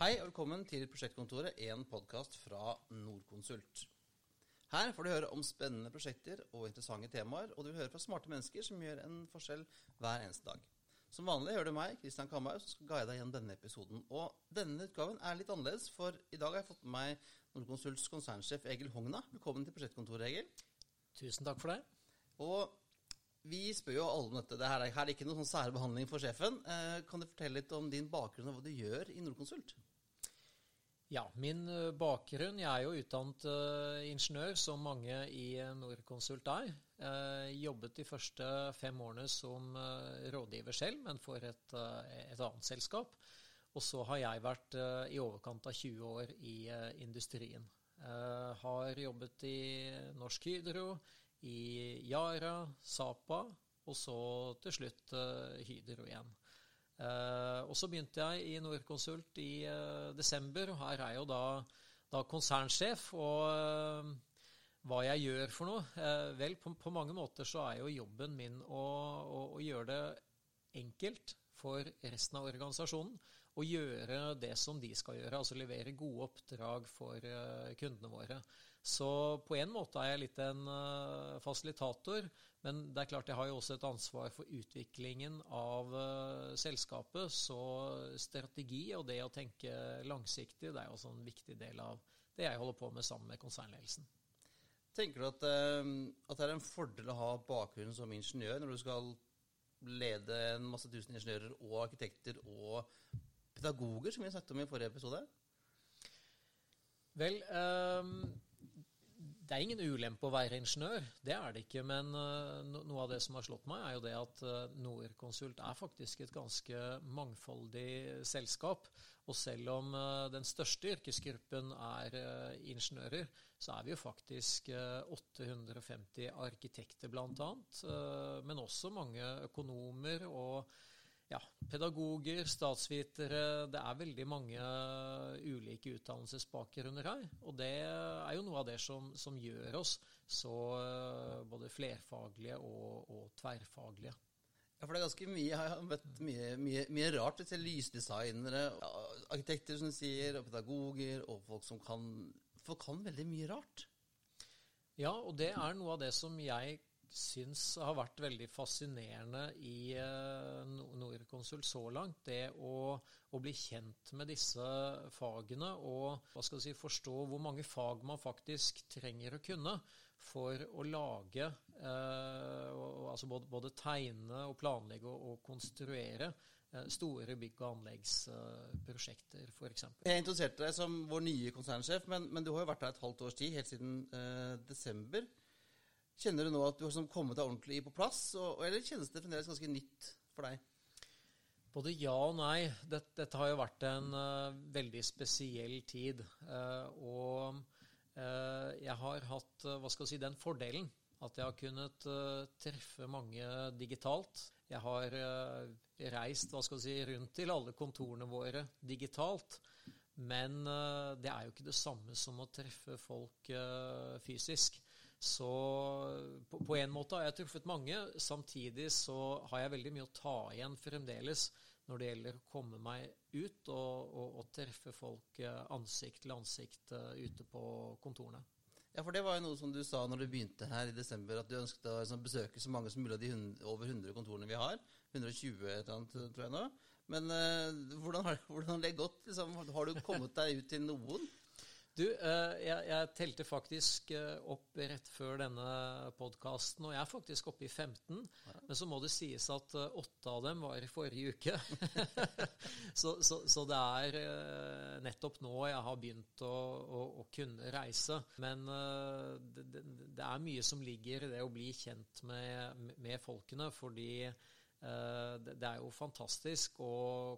Hei og velkommen til Prosjektkontoret, en podkast fra Norconsult. Her får du høre om spennende prosjekter og interessante temaer, og du vil høre fra smarte mennesker som gjør en forskjell hver eneste dag. Som vanlig hører du meg, Kristian Kamhaug, som skal guide deg gjennom denne episoden. Og denne utgaven er litt annerledes, for i dag har jeg fått med meg Norconsults konsernsjef Egil Hogna. Velkommen til Prosjektkontoret, Egil. Tusen takk for det. Og vi spør jo alle om dette. Det her er, her er ikke noen sånn særbehandling for sjefen. Eh, kan du fortelle litt om din bakgrunn og hva du gjør i Norconsult? Ja, min eh, bakgrunn Jeg er jo utdannet uh, ingeniør, som mange i Norconsult er. Uh, jobbet de første fem årene som rådgiver selv, men for et, et, annet selskap. Og så har jeg vært i overkant av 20 år i industrien. har jobbet i Norsk Hydro, i Yara, Sapa, og så til slutt Hydro igjen. Uh, og så begynte jeg i Norconsult i uh, desember, og her er jo da, da konsernsjef. Og uh, hva jeg gjør for noe? vel, på, på, mange måter så er jo jobben min å, å, å, gjøre det enkelt for resten av organisasjonen å gjøre det som de skal gjøre, altså levere gode oppdrag for kundene våre. Så på en måte er jeg litt en fasilitator, men det er klart jeg har jo også et ansvar for utviklingen av uh, selskapet. Så strategi og det å tenke langsiktig, det er jo også en viktig del av det jeg holder på med sammen med konsernledelsen. Tenker du at, uh, at det er en fordel å ha bakgrunnen som ingeniør når du skal lede en masse tusen ingeniører og arkitekter og pedagoger, som vi snakket om i forrige episode? Vel, um det er ingen ulempe å være ingeniør, det er det ikke. Men uh, noe av det som har slått meg, er jo det at uh, Norconsult er faktisk et ganske mangfoldig selskap. Og selv om uh, den største yrkesgruppen er ingeniører, så er vi jo faktisk 850 arkitekter bl.a. Men også mange økonomer og ja, pedagoger, statsvitere Det er veldig mange ulike utdannelsesbakgrunner her. Og det er jo noe av det som, som gjør oss så eh, både flerfaglige og, og, tverrfaglige. Ja, for det er ganske mye Jeg har møtt mye, mye, mye rart til lysdesignere, arkitekter som sier, og pedagoger, og folk som kan Folk kan veldig mye rart. Ja, og det er noe av det som jeg syns har vært veldig fascinerende i uh, Norconsult så langt. Det å, å, bli kjent med disse fagene og hva skal si, forstå hvor mange fag man faktisk trenger å kunne for å lage eh, altså både, både, tegne og planlegge og, og konstruere eh, store bygg- og anleggsprosjekter, eh, f.eks. Jeg introduserte deg som vår nye konsernsjef, men, men, du har jo vært der et halvt års tid, helt siden desember. Kjenner du nå at du har liksom kommet deg ordentlig på plass, eller kjennes det fremdeles ganske nytt for deg? Både ja og nei. Dette, dette har jo vært en uh, veldig spesiell tid. Uh, og uh, jeg har hatt hva skal jeg si, den fordelen at jeg har kunnet treffe mange digitalt. Jeg har reist hva skal jeg si, rundt til alle kontorene våre digitalt. Men det er jo ikke det samme som å treffe folk fysisk. Så på, på, en måte har jeg truffet mange. Samtidig så har jeg veldig mye å ta igjen fremdeles når det gjelder å komme meg ut og, og, og treffe folk eh, ansikt til ansikt uh, ute på kontorene. Ja, for det var jo noe som du sa når du begynte her i desember, at du ønsket å liksom, besøke så mange som mulig av de 100, over 100 kontorene vi har. 120 et eller annet, tror jeg nå. Men uh, hvordan, har, hvordan, har, det gått? Liksom? Har du kommet deg ut til noen? Du, eh, jeg, jeg, telte faktisk eh, opp rett før denne podkasten, og jeg er faktisk oppe i 15. Men så må det sies at eh, åtte av dem var i forrige uke. så, så, så, det er nettopp nå jeg har begynt å, å, å kunne reise. Men det, det, er mye som ligger i det å bli kjent med, med folkene, fordi det er jo fantastisk å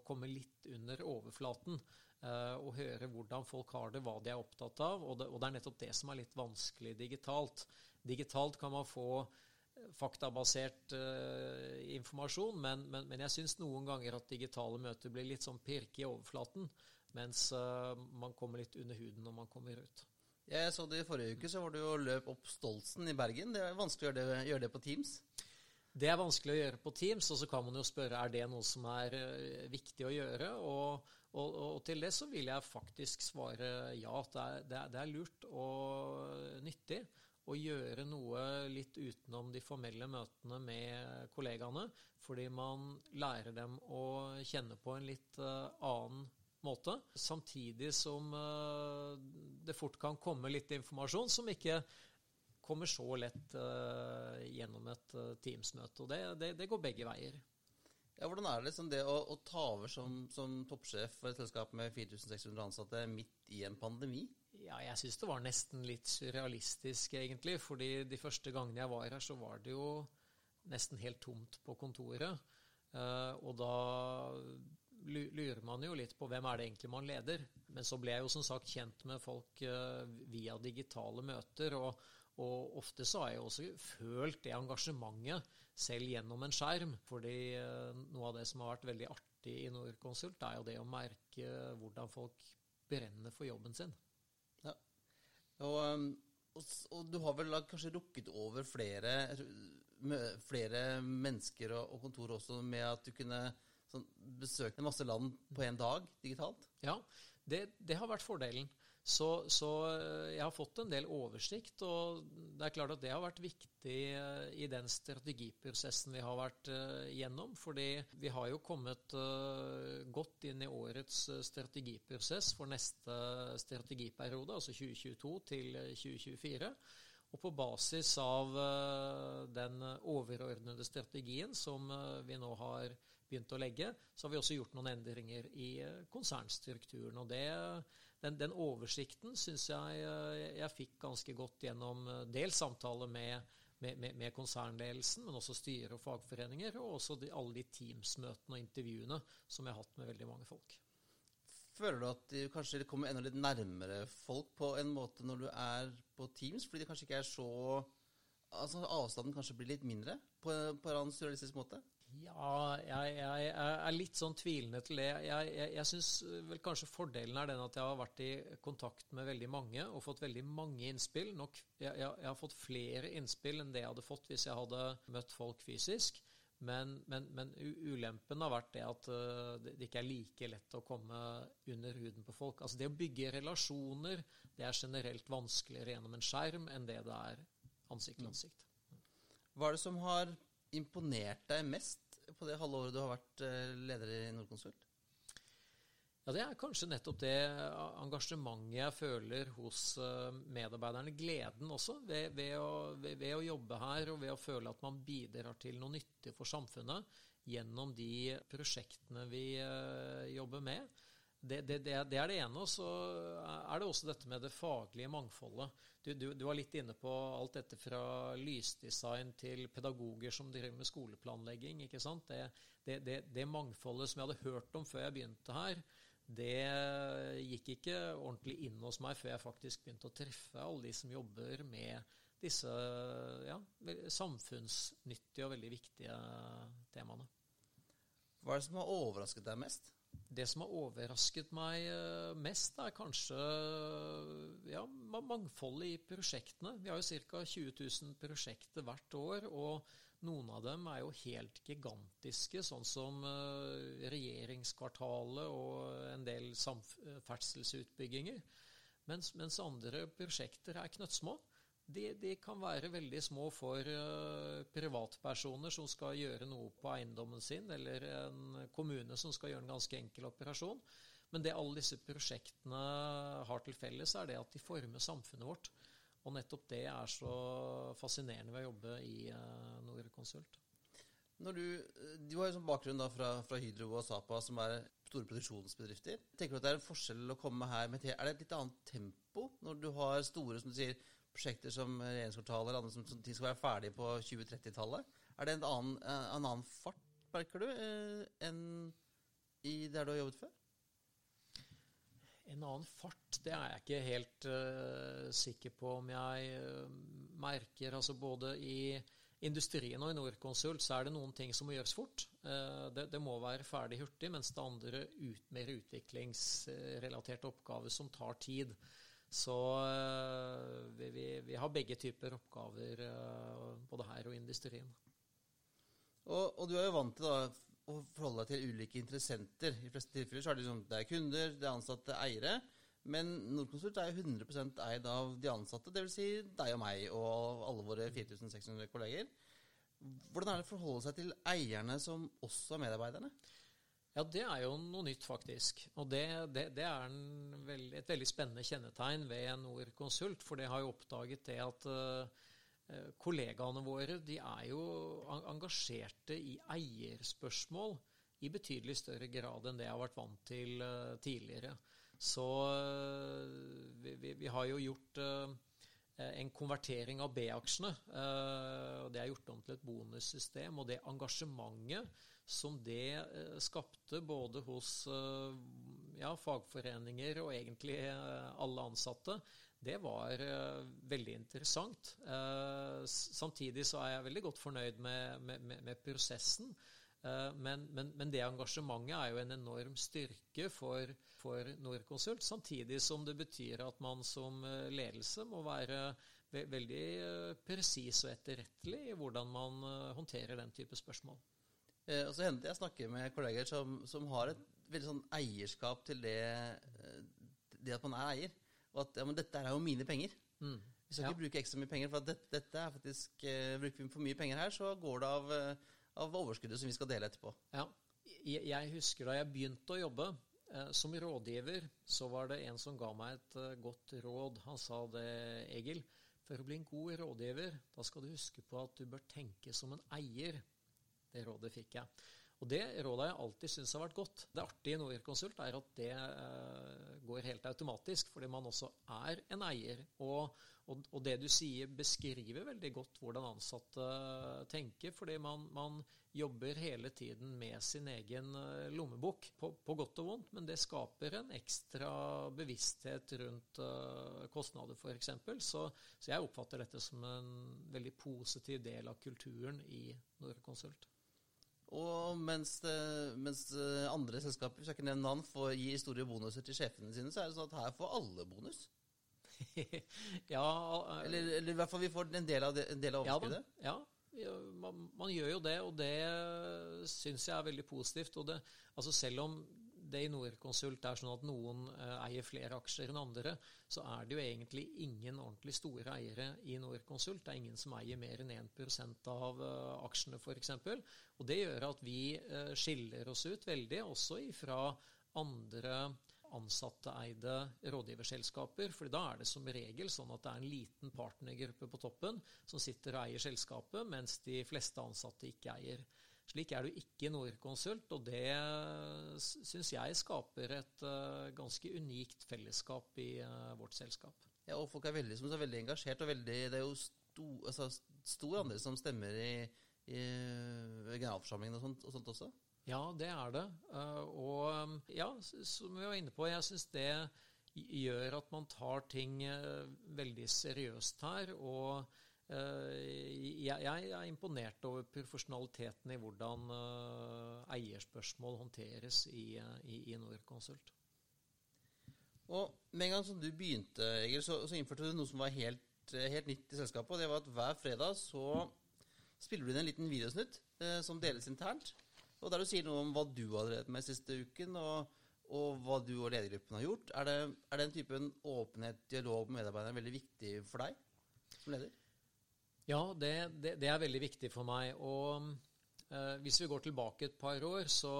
komme litt under overflaten og høre hvordan folk har det, hva de er opptatt av. Og det, og det, er nettopp det som er litt vanskelig digitalt. Digitalt kan man få eh, faktabasert uh, informasjon, men, men, men jeg syns noen ganger at digitale møter blir litt sånn pirke i overflaten, mens uh, man kommer litt under huden når man kommer ut. Jeg så det i forrige uke, så var du jo løp opp Stoltsen i Bergen. Det er vanskelig å gjøre det, gjøre det på Teams? Det er vanskelig å gjøre på Teams, og så kan man jo spørre er det noe som er viktig å gjøre. Og, Og, og, til det så vil jeg faktisk svare ja, at det er, det det er lurt og nyttig å gjøre noe litt utenom de formelle møtene med kollegaene, fordi man lærer dem å kjenne på en litt uh, annen måte. Samtidig som uh, det fort kan komme litt informasjon som ikke kommer så lett uh, gjennom et Teams-møte. Og det, det, det, går begge veier. Ja, Hvordan er det liksom det å, å ta over som, som, toppsjef for et selskap med 4600 ansatte midt i en pandemi? Ja, jeg syns det var nesten litt surrealistisk, egentlig. fordi de første gangene jeg var her, så var det jo nesten helt tomt på kontoret. Uh, og da lurer man jo litt på hvem er det egentlig man leder. Men så ble jeg jo som sagt kjent med folk uh, via digitale møter. og og ofte så har jeg også følt det engasjementet selv gjennom en skjerm. fordi eh, noe av det som har vært veldig artig i Norconsult, er jo det å merke hvordan folk brenner for jobben sin. Ja. Og, um, og, og du har vel kanskje rukket over flere, flere mennesker og, og kontor også med at du kunne sånn, besøke masse land på én dag digitalt? Ja, det, det har vært fordelen. Så, så, eh, jeg har fått en del oversikt, og det er klart at det har vært viktig eh, i den strategiprosessen vi har vært uh, gjennom. Fordi vi har jo kommet godt inn i årets strategiprosess for neste strategiperiode, altså 2022 til 2024. Og på basis av den overordnede strategien som vi nå har begynt å legge, så har vi også gjort noen endringer i konsernstrukturen. og det den, den oversikten syns jeg eh, jeg fikk ganske godt gjennom eh, dels samtale med, med, med, med konsernledelsen, men også styre og fagforeninger, og også de, alle de Teams-møtene og intervjuene som jeg har hatt med veldig mange folk. Føler du at de kanskje kommer enda litt nærmere folk på en måte når du er på Teams, fordi det kanskje ikke er så altså Avstanden kanskje blir litt mindre på, på en surrealistisk måte? Ja, jeg, jeg, jeg, er litt sånn tvilende til det. Jeg, jeg, jeg syns vel kanskje fordelen er den at jeg har vært i kontakt med veldig mange og fått veldig mange innspill. Nok, jeg, har fått flere innspill enn det jeg hadde fått hvis jeg hadde møtt folk fysisk. Men, men, men ulempen har vært det at uh, det ikke er like lett å komme under huden på folk. Altså Det å bygge relasjoner det er generelt vanskeligere gjennom en skjerm enn det det er ansikt til ansikt. Hva er det som har imponert deg mest på det halve året du har vært eh, leder i Nordkonsult? Ja, Det er kanskje nettopp det engasjementet jeg føler hos eh, medarbeiderne. Gleden også ved, ved, å, ved, ved, å, jobbe her og ved å føle at man bidrar til noe nyttig for samfunnet gjennom de prosjektene vi uh, jobber med. Det, det, det, er det ene. Og så er det også dette med det faglige mangfoldet. Du, du, du, var litt inne på alt dette fra lysdesign til pedagoger som driver med skoleplanlegging. ikke sant? Det, mangfoldet som jeg hadde hørt om før jeg begynte her, det gikk ikke ordentlig inn hos meg før jeg faktisk begynte å treffe alle de som jobber med disse ja, samfunnsnyttige og veldig viktige temaene. Hva er det som har overrasket deg mest? Det som har overrasket meg eh, mest, er kanskje ja, mangfoldet i prosjektene. Vi har jo ca. 20 000 prosjekter hvert år, og noen av dem er jo helt gigantiske, sånn som eh, regjeringskvartalet og en del samferdselsutbygginger. Mens, mens andre prosjekter er knøttsmå de, de, kan være veldig små for uh, privatpersoner som skal gjøre noe på eiendommen sin, eller en kommune som skal gjøre en ganske enkel operasjon. Men det alle disse prosjektene har til felles, er det at de former samfunnet vårt. Og nettopp det er så fascinerende ved å jobbe i uh. Når du, du har jo sånn bakgrunn da fra, fra, Hydro og Sapa, som er store produksjonsbedrifter. Tenker du at det er en forskjell å komme her med Er det et litt annet tempo når du har store som du sier, prosjekter som regjeringskvartalet eller andre som, som skal være ferdige på 2030-tallet. Er det en annen, eh, en annen, fart, merker du, eh, enn i der du har jobbet før? En annen fart, det er jeg ikke helt uh, sikker på om jeg uh, merker. Altså både i industrien og i Norconsult så er det noen ting som må gjøres fort. Uh, det, det, må være ferdig hurtig, mens det andre ut, mer utviklingsrelaterte oppgaver som tar tid. Så eh, vi, vi, vi, har begge typer oppgaver, eh, både her og i industrien. Og, og, du er jo vant til, da, å forholde deg til ulike interessenter. I fleste tilfeller så er det, liksom, det er kunder, det er ansatte, eiere. Men Norconsult er jo 100% eid av de ansatte, dvs. Si deg og meg og alle våre 4600 kolleger. Hvordan er det å forholde seg til eierne som også er medarbeiderne? Ja, det er jo noe nytt, faktisk. Og det, det, det er veld, et veldig spennende kjennetegn ved Norconsult. For det har jo oppdaget det at uh, kollegaene våre de er jo engasjerte i eierspørsmål i betydelig større grad enn det jeg har vært vant til uh, tidligere. Så uh, vi, vi, vi, har jo gjort en konvertering av B-aksjene. Det er gjort om til et bonussystem. Og det engasjementet som det eh, skapte både hos eh, ja, fagforeninger og egentlig eh, alle ansatte, det var veldig interessant. samtidig så er jeg veldig godt fornøyd med, med, med prosessen. Men, men, men, det engasjementet er jo en enorm styrke for, for Norconsult, samtidig som det betyr at man som ledelse må være veldig presis og etterrettelig i hvordan man håndterer den type spørsmål. Eh, og så hender jeg snakker med kolleger som, som, har et veldig sånn eierskap til det, eh, det at man er eier. Og at ja, men dette er jo mine penger. Mm. Vi skal ja. ikke bruke ekstra mye penger, for dette, dette, er faktisk eh, Bruker vi for mye penger her, så går det av, eh, av overskuddet som vi skal dele etterpå. Ja. Jeg, jeg husker da jeg begynte å jobbe eh, som rådgiver, så var det en som ga meg et godt råd. Han sa det, Egil. For å bli en god rådgiver, da skal du huske på at du bør tenke som en eier. Det rådet fikk jeg. Og det rådet jeg alltid syns har vært godt. Det artige i Norconsult er at det uh, går helt automatisk, fordi man også er en eier. Og, og, og, det du sier, beskriver veldig godt hvordan ansatte tenker, fordi man, man jobber hele tiden med sin egen uh, lommebok, på, på, godt og vondt, men det skaper en ekstra bevissthet rundt uh, kostnader, f.eks. Så, så jeg oppfatter dette som en veldig positiv del av kulturen i Norconsult. Og mens, mens, andre selskaper, hvis jeg ikke nevner navn, får gi store bonuser til sjefene sine, så er det sånn at her får alle bonus. ja, eller, eller, i hvert fall vi får en del av, det, en del av overskuddet. Ja, ja man, man, gjør jo det, og det syns jeg er veldig positivt. Og det, altså selv om det i Norconsult er sånn at noen eh, eier flere aksjer enn andre, så er det jo egentlig ingen ordentlig store eiere i Norconsult. Det er ingen som eier mer enn 1% av uh, aksjene, f.eks. Og det gjør at vi uh, skiller oss ut veldig, også ifra andre ansatteeide rådgiverselskaper. for da er det som regel sånn at det er en liten partnergruppe på toppen som sitter og eier selskapet, mens de fleste ansatte ikke eier. Slik er det jo ikke i Norconsult, og det syns jeg skaper et uh, ganske unikt fellesskap i uh, vårt selskap. Ja, og folk er veldig, som er veldig engasjert, og veldig, det er jo sto, altså, stor andel som stemmer i, i generalforsamlingen og sånt, og sånt, også? Ja, det er det. Og ja, som vi var inne på, jeg syns det gjør at man tar ting veldig seriøst her. og Eh, jeg, er imponert over profesjonaliteten i hvordan eh, eierspørsmål håndteres i, i, i Norconsult. Og Med en gang som du begynte, Egil, så, innførte du noe som var helt, helt, nytt i selskapet. og det var at Hver fredag så spiller du inn en liten videosnutt eh, som deles internt. og Der du sier noe om hva du har drevet med siste uken, og, og hva du og ledergruppen har gjort. Er, det, er den typen åpenhet, dialog med medarbeiderne veldig viktig for deg som leder? Ja, det, det, det, er veldig viktig for meg. Og eh, hvis vi går tilbake et par år, så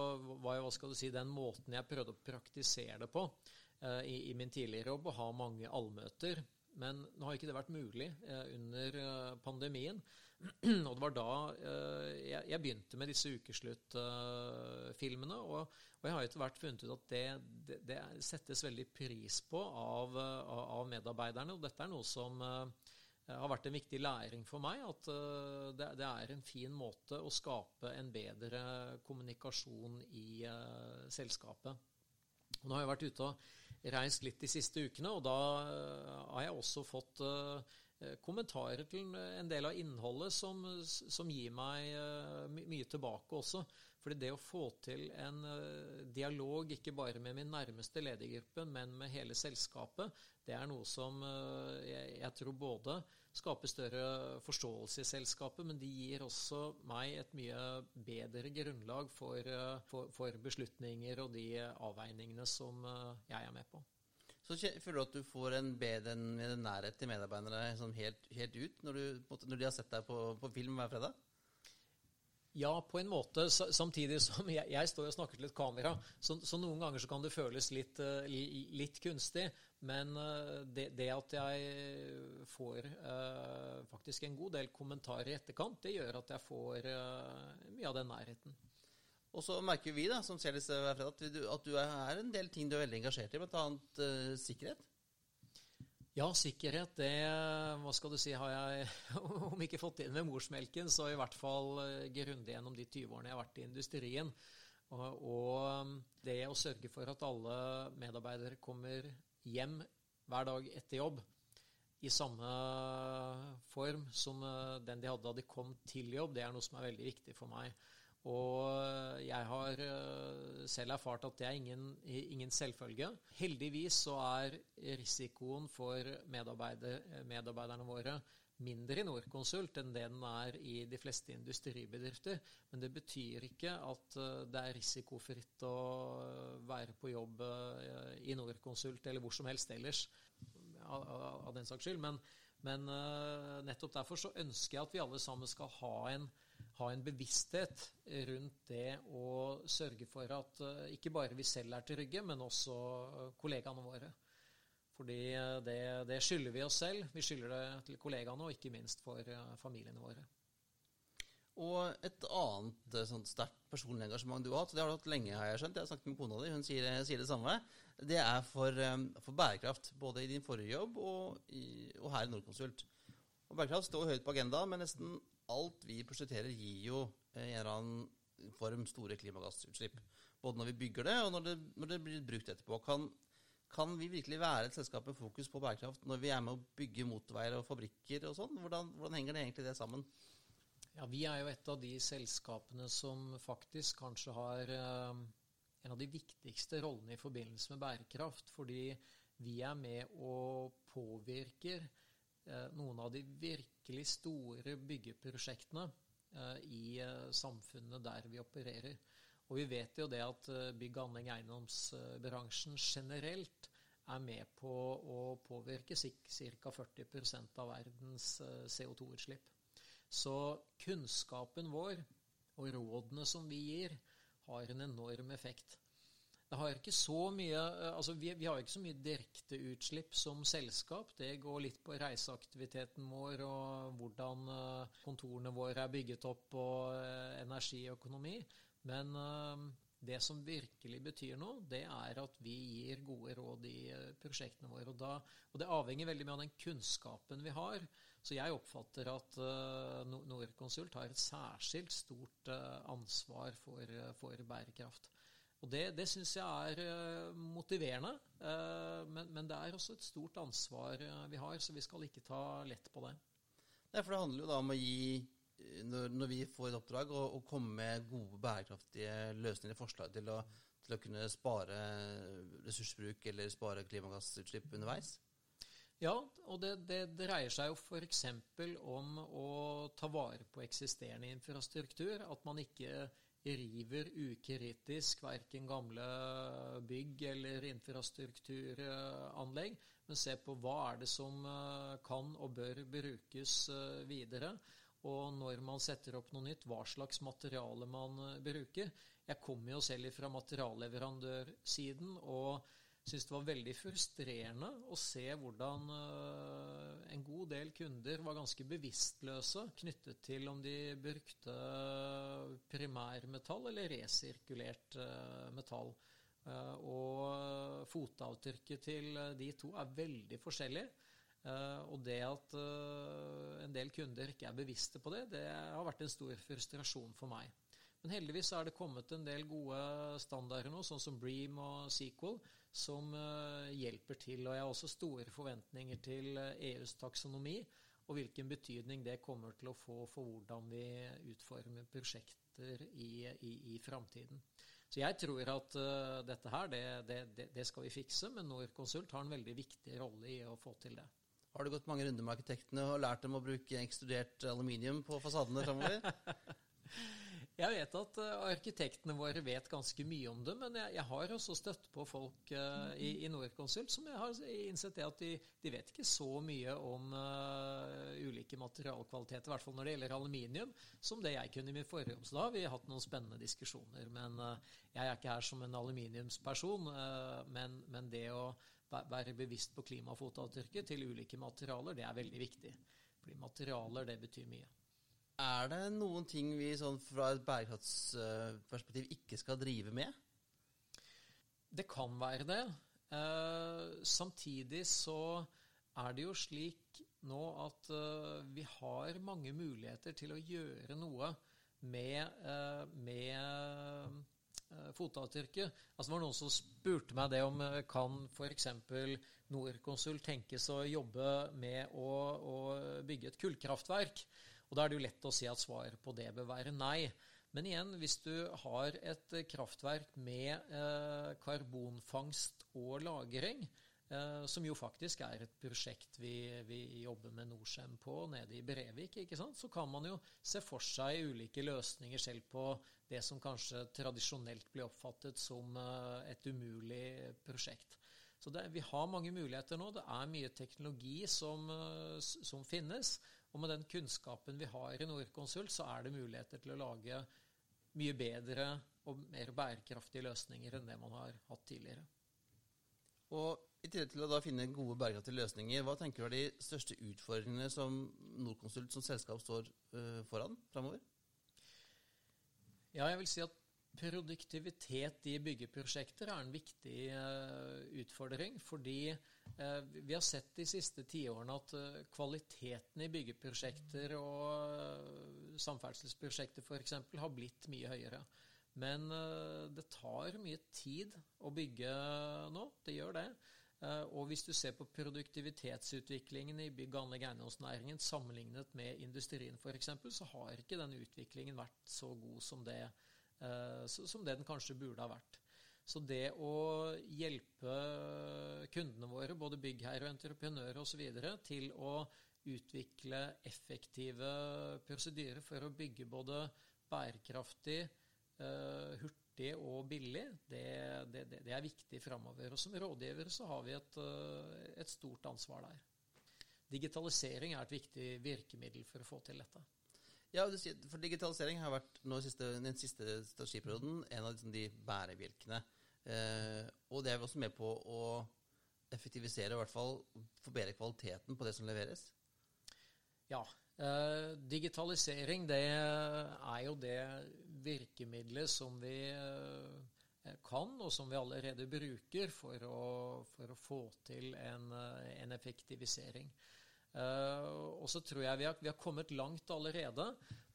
var jo hva skal du si, den måten jeg prøvde å praktisere det på eh, i, i, min tidligere jobb, å ha mange allmøter. Men nå har ikke det vært mulig eh, under pandemien. og det var da jeg, begynte med disse ukesluttfilmene. Og, jeg har etter hvert funnet ut at det, det, det, settes veldig pris på av, av, medarbeiderne. Og dette er noe som har vært en viktig læring for meg. At uh, det, er en fin måte å skape en bedre kommunikasjon i uh, selskapet. Og nå har jeg vært ute og reist litt de siste ukene, og da har jeg også fått eh, kommentarer til en del av innholdet som, som gir meg mye tilbake også. Fordi det å få til en dialog ikke bare med min nærmeste ledergruppe, men med hele selskapet, det er noe som jeg, jeg tror både skaper større forståelse i selskapet, men de gir også meg et mye bedre grunnlag for, for, for beslutninger og de avveiningene som jeg er med på. Så føler du at du får en bedre nærhet til medarbeidere sånn helt, helt, ut, når, du, når, de har sett deg på, på, film hver fredag? Ja, på en måte. Samtidig som jeg, jeg står og snakker til et kamera, så, så, noen ganger så kan det føles litt, uh, litt kunstig. Men uh, det, det, at jeg får eh, faktisk en god del kommentarer i etterkant, det gjør at jeg får mye av den nærheten. Og så merker vi da, som ser disse hver fredag, at du, er en del ting du er veldig engasjert i, bl.a. Uh, sikkerhet. Ja, sikkerhet, det hva skal du si, har jeg om ikke fått inn med morsmelken, så i hvert fall uh, grundig gjennom de 20 årene jeg har vært i industrien. Og, det å sørge for at alle medarbeidere kommer hjem hver dag etter jobb i samme form som uh, den de hadde da de kom til jobb, det er noe som er veldig viktig for meg. Og jeg har eh, selv erfart at det er ingen, ingen selvfølge. Heldigvis så er risikoen for medarbeider, medarbeiderne våre mindre i Norconsult enn det den er i de fleste industribedrifter. Men det betyr ikke at eh, det er risikofritt å være på jobb eh, i Norconsult eller hvor som helst ellers, av den saks skyld. Men, men nettopp derfor så ønsker jeg at vi alle sammen skal ha en ha en bevissthet rundt det å sørge for at eh, ikke bare vi selv er trygge, men også eh, kollegaene våre. Fordi eh, det, det skylder vi oss selv, vi skylder det til kollegaene, og ikke minst for familiene våre. Og et annet sånn sterkt personlig engasjement du har hatt, det har du hatt lenge, har jeg skjønt, jeg har snakket med kona di, hun sier, sier, det samme, det er for, for, bærekraft. Både i din forrige jobb og, i, og her i Nordkonsult. Og bærekraft står høyt på agendaen, men nesten alt vi prosjekterer, gir jo eh, en eller annen form store klimagassutslipp. Både når vi bygger det, og når det, når det blir brukt etterpå. Kan, kan, vi virkelig være et selskap med fokus på bærekraft når vi er med å bygge motorveier og fabrikker og sånn? Hvordan, hvordan, henger det egentlig det sammen? Ja, Vi er jo et av de selskapene som faktisk kanskje har eh, en av de viktigste rollene i forbindelse med bærekraft. Fordi vi er med og påvirker noen av de virkelig store byggeprosjektene eh, i eh, samfunnet der vi opererer. Og vi vet jo det at bygg- anlegg eiendomsbransjen generelt er med på å påvirke ca. 40% av verdens CO2-utslipp. Så kunnskapen vår og rådene som vi gir, har en enorm effekt. Det har ikke så mye, eh, altså vi, vi har ikke så mye direkteutslipp som selskap. Det går litt på reiseaktiviteten vår og hvordan eh, kontorene våre er bygget opp og eh, energiøkonomi. Men det som virkelig betyr noe, det er at vi gir gode råd i prosjektene våre. Og, da, og det avhenger veldig mye av den kunnskapen vi har. Så jeg oppfatter at Norconsult har et særskilt stort ansvar for, for bærekraft. Og Det, det syns jeg er uh, motiverende, uh, men, men, det er også et stort ansvar uh, vi har, så vi skal ikke ta lett på det. Nei, for Det handler jo da om å gi, når, når vi får et oppdrag, å, å komme med gode, bærekraftige løsninger, og forslag til å, til å kunne spare ressursbruk eller spare klimagassutslipp underveis. Ja, og det, det dreier seg jo f.eks. om å ta vare på eksisterende infrastruktur. At man ikke river ukritisk verken gamle bygg eller infrastrukturanlegg, men ser på hva er det som eh, kan og bør brukes eh, videre. Og når man setter opp noe nytt, hva slags materiale man eh, bruker. Jeg kommer jo selv fra materialleverandørsiden og syns det var veldig frustrerende å se hvordan god del kunder var ganske bevisstløse knyttet til om de brukte primærmetall eller resirkulert uh, metall. Uh, og fotavtrykket til de to er veldig forskjellig. og det at en del kunder ikke er bevisste på det, det har vært en stor frustrasjon for meg. Men heldigvis er det kommet en del gode standarder nå, sånn som Bream og Sequel, som eh, hjelper til. Og jeg har også store forventninger til EUs eh, e taksonomi. og hvilken betydning det kommer til å få for hvordan vi utformer prosjekter i, i, i framtiden. Så jeg tror at uh, dette her, det, det, det, skal vi fikse, men Norconsult har en veldig viktig rolle i å få til det. Har du gått mange runder med arkitektene og lært dem å bruke ekstrudert aluminium på fasadene framover? Jeg vet at uh, arkitektene våre vet ganske mye om det, men jeg, jeg har også støtt på folk uh, i, i Norconsult som jeg har innsett det at de, de vet ikke så mye om uh, ulike materialkvaliteter, i hvert fall når det gjelder aluminium, som det jeg kunne i min forrige. Så da har vi hatt noen spennende diskusjoner. Men jeg er ikke her som en aluminiumsperson, men, men det å være bevisst på klimafotavtrykket til ulike materialer, det er veldig viktig. Fordi materialer, det betyr mye. Er det noen ting vi sånn fra et bærekraftsperspektiv ikke skal drive med? Det kan være det. Eh, samtidig så er det jo slik nå at eh, vi har mange muligheter til å gjøre noe med, eh, med eh, fotavtrykket. Altså det var noen som spurte meg det om eh, kan f.eks. Norconsult tenkes å jobbe med å, å bygge et kullkraftverk. Og Da er det jo lett å si at svaret på det bør være nei. Men igjen, hvis du har et kraftverk med eh, karbonfangst og -lagring, eh, som jo faktisk er et prosjekt vi, vi jobber med Norcem på nede i Brevik, så kan man jo se for seg ulike løsninger selv på det som kanskje tradisjonelt blir oppfattet som eh, et umulig prosjekt. Så det, Vi har mange muligheter nå. Det er mye teknologi som, eh, som finnes. Og med den kunnskapen vi har i Norconsult, så er det muligheter til å lage mye bedre og mer bærekraftige løsninger enn det man har hatt tidligere. Og I tillegg til å da finne gode bærekraftige løsninger, hva tenker du er de største utfordringene som Norconsult som selskap står uh, foran framover? Ja, jeg vil si at Produktivitet i byggeprosjekter er en viktig uh, utfordring. Fordi uh, vi har sett de siste tiårene at uh, kvaliteten i byggeprosjekter og samferdselsprosjekter f.eks. har blitt mye høyere. Men det tar mye tid å bygge nå. Det gjør det. Og hvis du ser på produktivitetsutviklingen i bygg- og anlegg eiendomsnæringen sammenlignet med industrien f.eks., så har ikke den utviklingen vært så god som det Eh, som det den kanskje burde ha vært. Så det å hjelpe kundene våre, både byggherrer og entreprenører osv., til å utvikle effektive prosedyrer for å bygge både bærekraftig, eh, hurtig og billig, det, det, det er viktig framover. Og som rådgivere så har vi et, eh, et stort ansvar der. Digitalisering er et viktig virkemiddel for å få til dette. Ja, for digitalisering har vært siste, den siste strategiperioden en av liksom de bærebjelkene. Eh, og det er vi også med på å effektivisere, i hvert fall forbedre kvaliteten på det som leveres. Ja. Eh, digitalisering det er jo det virkemidlet som vi eh, kan, og som vi allerede bruker for å, for å få til en, en effektivisering. Uh, og så tror jeg vi har, vi har, kommet langt allerede,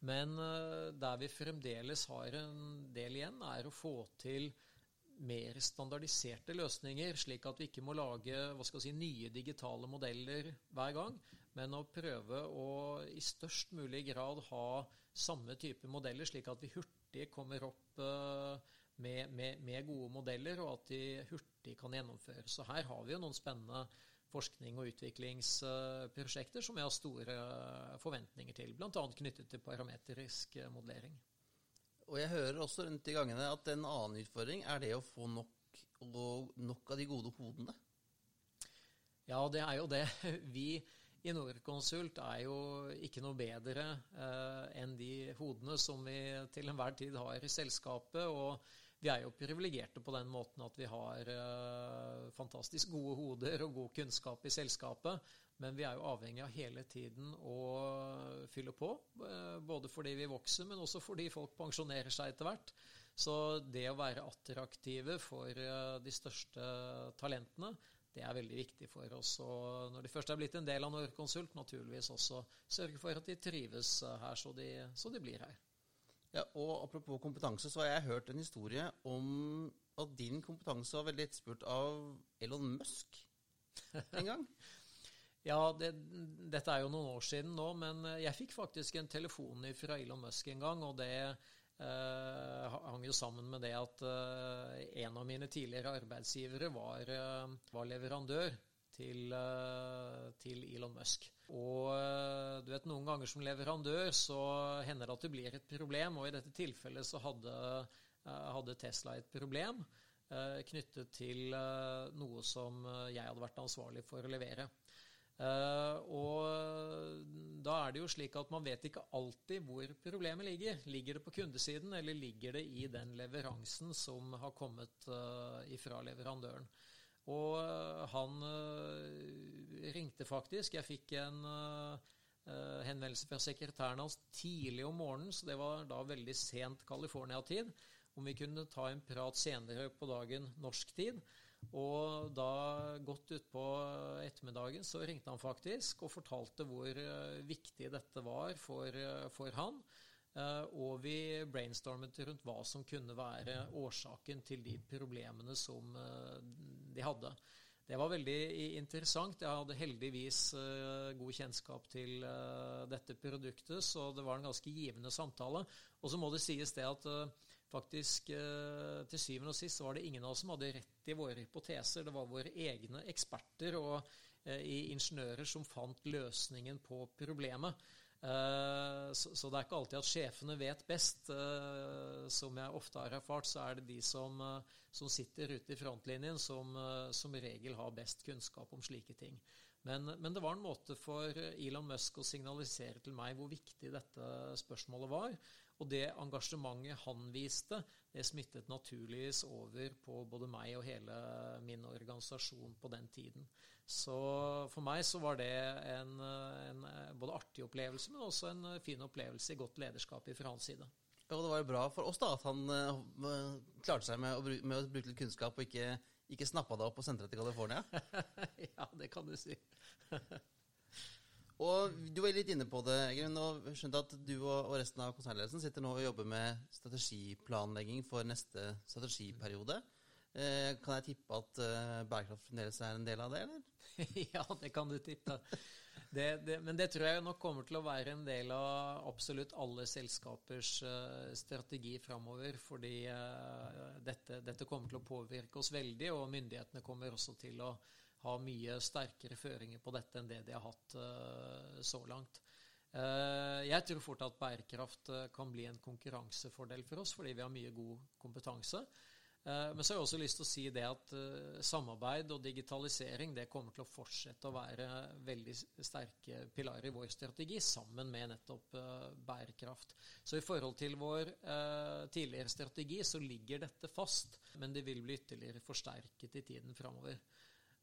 men uh, der vi fremdeles har en del igjen, er å få til mer standardiserte løsninger, slik at vi ikke må lage si, nye digitale modeller hver gang, men å prøve å i størst mulig grad ha samme type modeller, slik at vi hurtig kommer opp uh, med, med, med, gode modeller, og at de hurtig kan gjennomføres. Så her har vi jo noen spennende forskning og utviklingsprosjekter som vi har store forventninger til, bl.a. knyttet til parametrisk modellering. Og jeg hører også rundt i gangene at en annen utfordring er det å få nok, nok av de gode hodene. Ja, det er jo det. Vi i Norconsult er jo ikke noe bedre eh, enn de hodene som vi til enhver tid har i selskapet. og vi er jo privilegerte på den måten at vi har eh, fantastisk gode hoder og god kunnskap i selskapet. Men vi er jo avhengig av hele tiden å fylle på. Eh, både fordi vi vokser, men også fordi folk pensjonerer seg etter hvert. Så det å være attraktive for eh, de største talentene, det er veldig viktig for oss. Og når de først er blitt en del av Norconsult, naturligvis også sørge for at de trives her, så de, så de blir her. Ja, og Apropos kompetanse, så har jeg hørt en historie om at din kompetanse var veldig etterspurt av Elon Musk en gang. Ja, det, dette er jo noen år siden nå, men jeg fikk faktisk en telefon fra Elon Musk en gang, og det eh, hang jo sammen med det at eh, en av mine tidligere arbeidsgivere var, eh, var leverandør til, eh, til, Elon Musk. Og eh, du vet, noen ganger som leverandør så hender det at det blir et problem, og i dette tilfellet så hadde, eh, hadde Tesla et problem knyttet til noe som jeg hadde vært ansvarlig for å levere. Uh, og da er det jo slik at man vet ikke alltid hvor problemet ligger. Ligger det på kundesiden, eller ligger det i den leveransen som har kommet uh, ifra leverandøren? Og uh, han ringte faktisk. Jeg fikk en henvendelse fra sekretæren hans tidlig om morgenen, så det var da veldig sent California-tid, om vi kunne ta en prat senere på dagen norsk tid. Og da godt utpå ettermiddagen så ringte han faktisk og fortalte hvor viktig dette var for, for han. Og vi brainstormet rundt hva som kunne være årsaken til de problemene som de hadde. Det var veldig interessant. Jeg hadde heldigvis god kjennskap til dette produktet, så det var en ganske givende samtale. Og så må det sies det at faktisk eh, til syvende og sist var det ingen av oss som hadde rett i våre hypoteser. Det var våre egne eksperter og eh, ingeniører som fant løsningen på problemet. Eh, så, det er ikke alltid at sjefene vet best. Eh, som jeg ofte har erfart, så er det de som, eh, som sitter ute i frontlinjen, som som regel har best kunnskap om slike ting. Men, men, det var en måte for Elon Musk å signalisere til meg hvor viktig dette spørsmålet var. Og det engasjementet han viste, smittet naturligvis over på både meg og hele min organisasjon på den tiden. Så for meg så var det en, en både artig opplevelse, men også en fin opplevelse i godt lederskap fra hans side. Ja, og Det var jo bra for oss da at han uh, klarte seg med å, bruke, med å bruke litt kunnskap og ikke, ikke snappa det opp og sendte det til California. ja, det kan du si. Og Du var litt inne på det, Eggen, og skjønte at du og resten av konsernledelsen sitter nå og jobber med strategiplanlegging for neste strategiperiode. Eh, kan jeg tippe at eh, bærekraft fremdeles er en del av det, eller? ja, det kan du tippe. Det, det, men det tror jeg nok kommer til å være en del av absolutt alle selskapers uh, strategi framover. Fordi dette, dette, kommer til å påvirke oss veldig, og myndighetene kommer også til å ha mye sterkere føringer på dette enn det de har hatt uh, så langt. Uh, jeg tror fort at bærekraft uh, kan bli en konkurransefordel for oss, fordi vi har mye god kompetanse. Men så har jeg også lyst til å si det at samarbeid og digitalisering det kommer til å fortsette å være veldig sterke pilarer i vår strategi, sammen med nettopp bærekraft. Så i forhold til vår tidligere strategi så ligger dette fast, men det vil bli ytterligere forsterket i tiden framover.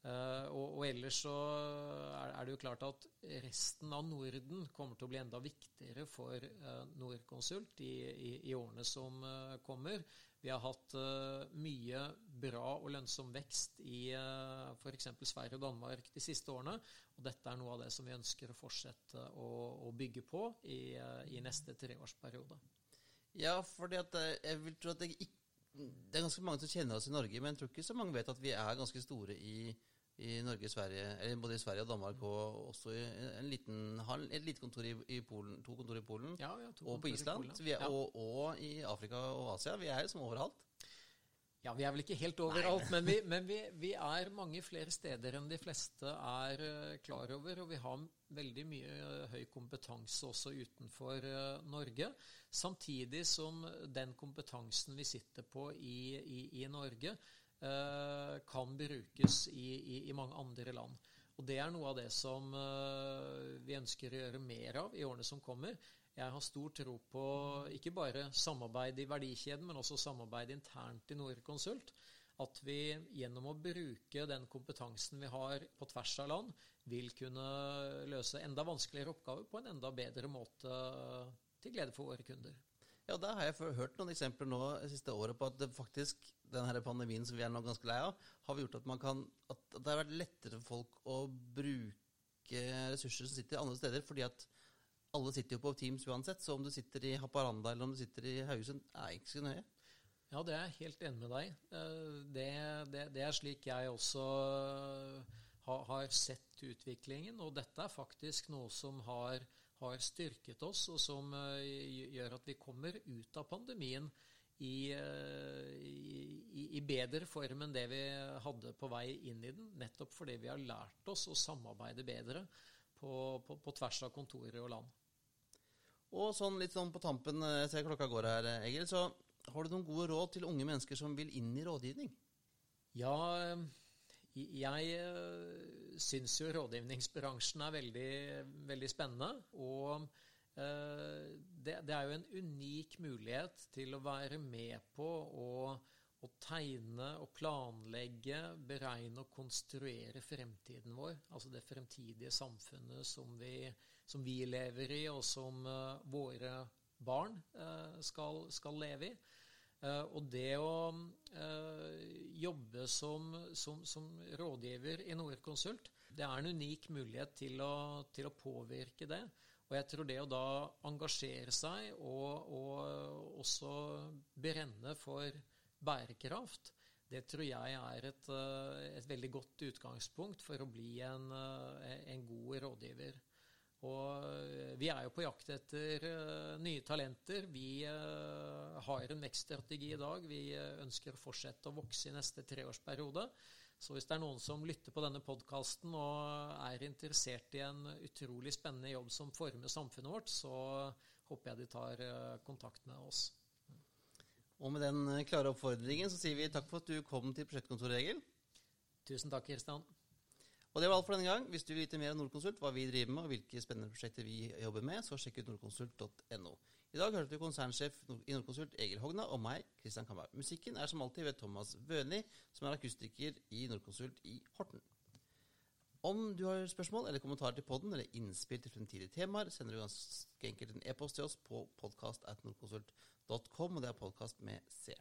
Uh, og, og, ellers så er, er, det jo klart at resten av Norden kommer til å bli enda viktigere for uh, Norconsult i, i, i, årene som uh, kommer. Vi har hatt mye bra og lønnsom vekst i uh, f.eks. Sverige og Danmark de siste årene. Og dette er noe av det som vi ønsker å fortsette å, å bygge på i, i, neste treårsperiode. Ja, for jeg vil tro at det, ikke, det er ganske mange som kjenner oss i Norge, men jeg tror ikke så mange vet at vi er ganske store i i Norge, Sverige, eller både i Sverige og Danmark, og også i en liten, et lite kontor i, i Polen, to kontorer i Polen, ja, ja, og på Island, er, ja. og, og, i Afrika og Asia. Vi er liksom overalt. Ja, vi er vel ikke helt overalt, men, vi, men vi, vi, er mange flere steder enn de fleste er uh, klar over. Og vi har veldig mye uh, høy kompetanse også utenfor uh, Norge. Samtidig som den kompetansen vi sitter på i, i, i Norge, Eh, kan brukes i, i, i, mange andre land. Og Det er noe av det som eh, vi ønsker å gjøre mer av i årene som kommer. Jeg har stor tro på ikke bare samarbeid i verdikjeden, men også samarbeid internt i Norconsult. At vi gjennom å bruke den kompetansen vi har på tvers av land, vil kunne løse enda vanskeligere oppgaver på en enda bedre måte til glede for våre kunder. Ja, Der har jeg hørt noen eksempler nå det siste året på at det faktisk denne pandemien som vi er nå ganske lei av, har gjort at, kan, at, det har vært lettere for folk å bruke ressurser som sitter andre steder. fordi at alle sitter jo på Teams uansett, så om du sitter i Haparanda eller om du sitter i Haugesund, er ikke så nøye. Ja, det er jeg helt enig med deg. Eh, det, det, det er slik jeg også ha, har sett utviklingen, og dette er faktisk noe som har, har styrket oss, og som uh, gjør at vi kommer ut av pandemien i, uh, i, i, bedre form enn det vi hadde på vei inn i den, nettopp fordi vi har lært oss å samarbeide bedre på, på, på tvers av kontorer og land. Og sånn litt sånn på tampen, jeg ser klokka går her, Egil, så har du noen gode råd til unge mennesker som vil inn i rådgivning? Ja, jeg eh, syns jo rådgivningsbransjen er veldig, veldig spennende. Og eh, det, er jo en unik mulighet til å være med på å, å tegne og planlegge, beregne og konstruere fremtiden vår. Altså det fremtidige samfunnet som vi, som vi lever i, og som uh, våre barn uh, skal, skal, leve i. Uh, og det å jobbe som, som, som, rådgiver i Norconsult, det er en unik mulighet til å, til å, påvirke det. Og jeg tror det å da engasjere seg og, og også brenne for bærekraft, det tror jeg er et, et, veldig godt utgangspunkt for å bli en, en god rådgiver. Og vi er jo på jakt etter nye talenter. Vi har en vekststrategi i dag. Vi ønsker å fortsette å vokse i neste treårsperiode. Så hvis det er noen som lytter på denne podkasten og er interessert i en utrolig spennende jobb som former samfunnet vårt, så håper jeg de tar kontakt med oss. Og med den klare oppfordringen så sier vi takk for at du kom til prosjektkontoret, Egil. Tusen takk, Kristian. Og det var alt for denne gang. Hvis du vil vite mer om Nordkonsult, hva vi driver med og hvilke spennende prosjekter vi jobber med, så sjekk ut nordkonsult.no. I dag hørte du konsernsjef i Nordkonsult Egil Hogna og meg, Kristian Kamberg. Musikken er som alltid ved Thomas Wøni, som er akustiker i Nordkonsult i Horten. Om du har spørsmål eller kommentarer til podden eller innspill til fremtidige temaer, sender du ganske enkelt en e-post til oss på podcast.nordkonsult.com, og det er podkast med C.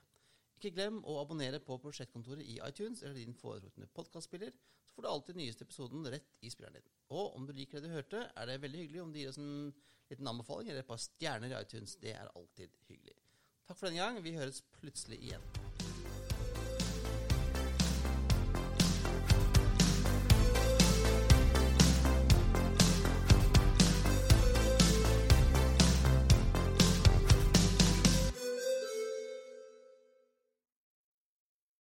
Ikke glem å abonnere på Prosjektkontoret i iTunes eller din foretrukne podkastspiller, så får du alltid nyeste episoden rett i spilleren din. Og om du liker det du hørte, er det veldig hyggelig om du gir oss en liten anbefaling eller et par stjerner i iTunes. Det er alltid hyggelig. Takk for denne gang. Vi høres plutselig igjen.